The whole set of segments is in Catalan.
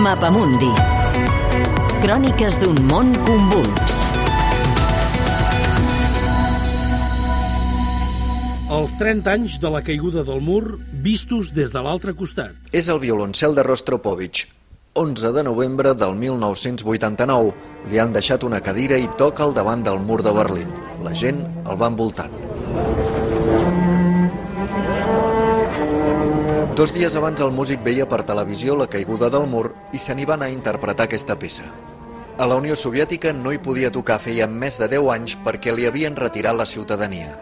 Mapamundi. Cròniques d'un món convuls. Els 30 anys de la caiguda del mur vistos des de l'altre costat. És el violoncel de Rostropovich. 11 de novembre del 1989. Li han deixat una cadira i toca al davant del mur de Berlín. La gent el va envoltant. Dos dies abans el músic veia per televisió la caiguda del mur i se n'hi va anar a interpretar aquesta peça. A la Unió Soviètica no hi podia tocar feia més de 10 anys perquè li havien retirat la ciutadania.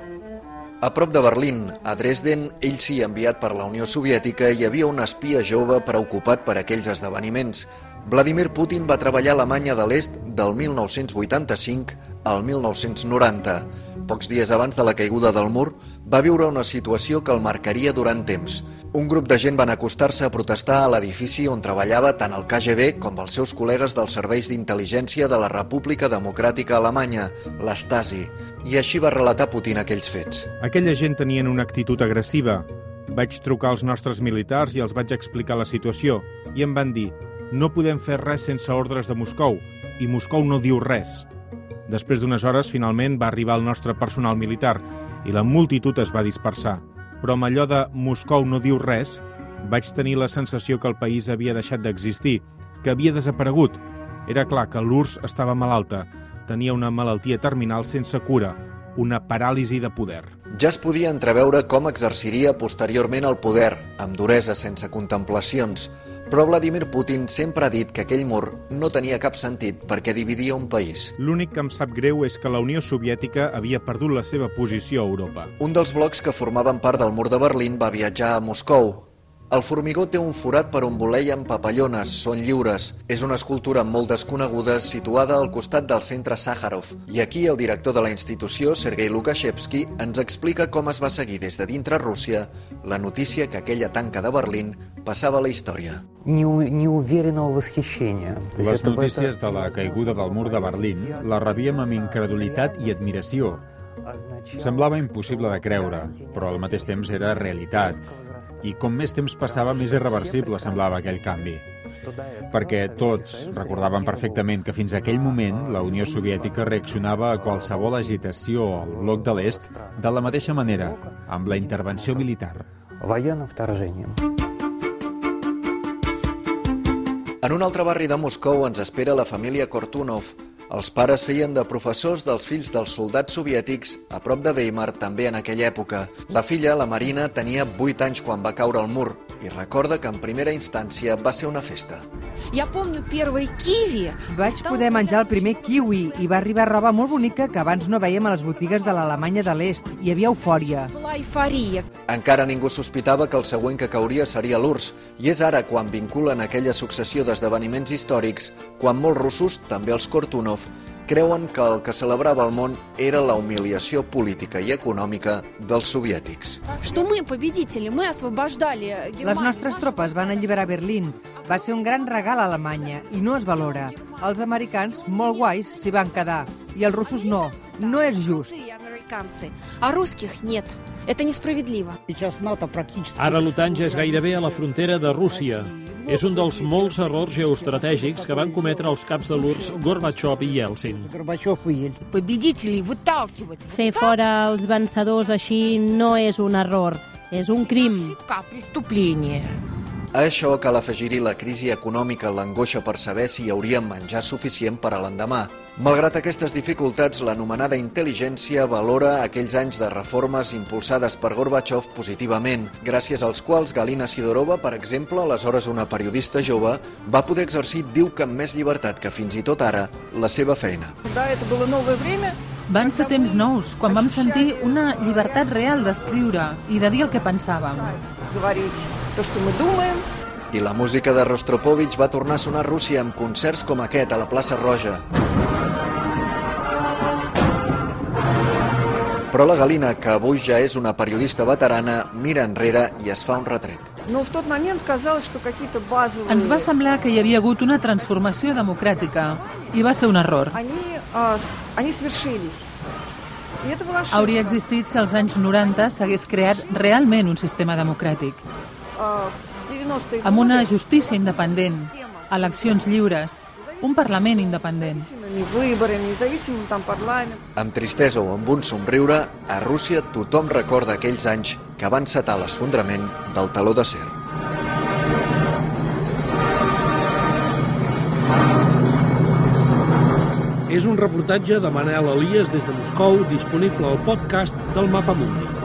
A prop de Berlín, a Dresden, ell sí enviat per la Unió Soviètica, hi havia un espia jove preocupat per aquells esdeveniments. Vladimir Putin va treballar a Alemanya de l'Est del 1985 al 1990. Pocs dies abans de la caiguda del mur, va viure una situació que el marcaria durant temps. Un grup de gent van acostar-se a protestar a l'edifici on treballava tant el KGB com els seus col·legues dels serveis d'intel·ligència de la República Democràtica Alemanya, l'Stasi, i així va relatar Putin aquells fets. Aquella gent tenien una actitud agressiva. Vaig trucar als nostres militars i els vaig explicar la situació i em van dir no podem fer res sense ordres de Moscou i Moscou no diu res. Després d'unes hores, finalment, va arribar el nostre personal militar i la multitud es va dispersar però amb allò de Moscou no diu res, vaig tenir la sensació que el país havia deixat d'existir, que havia desaparegut. Era clar que l'URSS estava malalta, tenia una malaltia terminal sense cura, una paràlisi de poder. Ja es podia entreveure com exerciria posteriorment el poder, amb duresa sense contemplacions, però Vladimir Putin sempre ha dit que aquell mur no tenia cap sentit perquè dividia un país. L'únic que em sap greu és que la Unió Soviètica havia perdut la seva posició a Europa. Un dels blocs que formaven part del mur de Berlín va viatjar a Moscou, el formigó té un forat per on voleien papallones, són lliures. És una escultura molt desconeguda situada al costat del centre Sàharov. I aquí el director de la institució, Sergei Lukashevsky, ens explica com es va seguir des de dintre Rússia la notícia que aquella tanca de Berlín passava a la història. Les notícies de la caiguda del mur de Berlín la rebíem amb incredulitat i admiració. Semblava impossible de creure, però al mateix temps era realitat. I com més temps passava, més irreversible semblava aquell canvi. Perquè tots recordaven perfectament que fins a aquell moment la Unió Soviètica reaccionava a qualsevol agitació al bloc de l'est de la mateixa manera, amb la intervenció militar. En un altre barri de Moscou ens espera la família Kortunov, els pares feien de professors dels fills dels soldats soviètics a prop de Weimar també en aquella època. La filla, la Marina, tenia 8 anys quan va caure al mur i recorda que en primera instància va ser una festa. Vaig poder menjar el primer kiwi i va arribar roba molt bonica que abans no veiem a les botigues de l'Alemanya de l'Est. Hi havia eufòria. Encara ningú sospitava que el següent que cauria seria l'URSS i és ara quan vinculen aquella successió d'esdeveniments històrics quan molts russos, també els Kortunov, creuen que el que celebrava el món era la humiliació política i econòmica dels soviètics. Les nostres tropes van alliberar Berlín. Va ser un gran regal a Alemanya i no es valora. Els americans, molt guais, s'hi van quedar. I els russos no. No és just. А русских нет. Это несправедливо. Ara l'OTAN ja és gairebé a la frontera de Rússia. És un dels molts errors geoestratègics que van cometre els caps de l'URSS Gorbachev i Yeltsin. Fer fora els vencedors així no és un error, és un crim. A això cal afegir-hi la crisi econòmica, l'angoixa per saber si hi hauria menjar suficient per a l'endemà. Malgrat aquestes dificultats, l'anomenada intel·ligència valora aquells anys de reformes impulsades per Gorbachev positivament, gràcies als quals Galina Sidorova, per exemple, aleshores una periodista jove, va poder exercir, diu que amb més llibertat que fins i tot ara, la seva feina. Van ser temps nous, quan vam sentir una llibertat real d'escriure i de dir el que pensàvem. I la música de Rostropovich va tornar a sonar a Rússia amb concerts com aquest a la plaça Roja. Però la Galina, que avui ja és una periodista veterana, mira enrere i es fa un retret. Ens va semblar que hi havia hagut una transformació democràtica i va ser un error. Hauria existit si als anys 90 s'hagués creat realment un sistema democràtic. Amb una justícia independent, eleccions lliures, un Parlament independent. Amb tristesa o amb un somriure, a Rússia tothom recorda aquells anys que van setar l'esfondrament del taló d'acer. És un reportatge de Manel Elias des de Moscou, disponible al podcast del Mapa Mundi.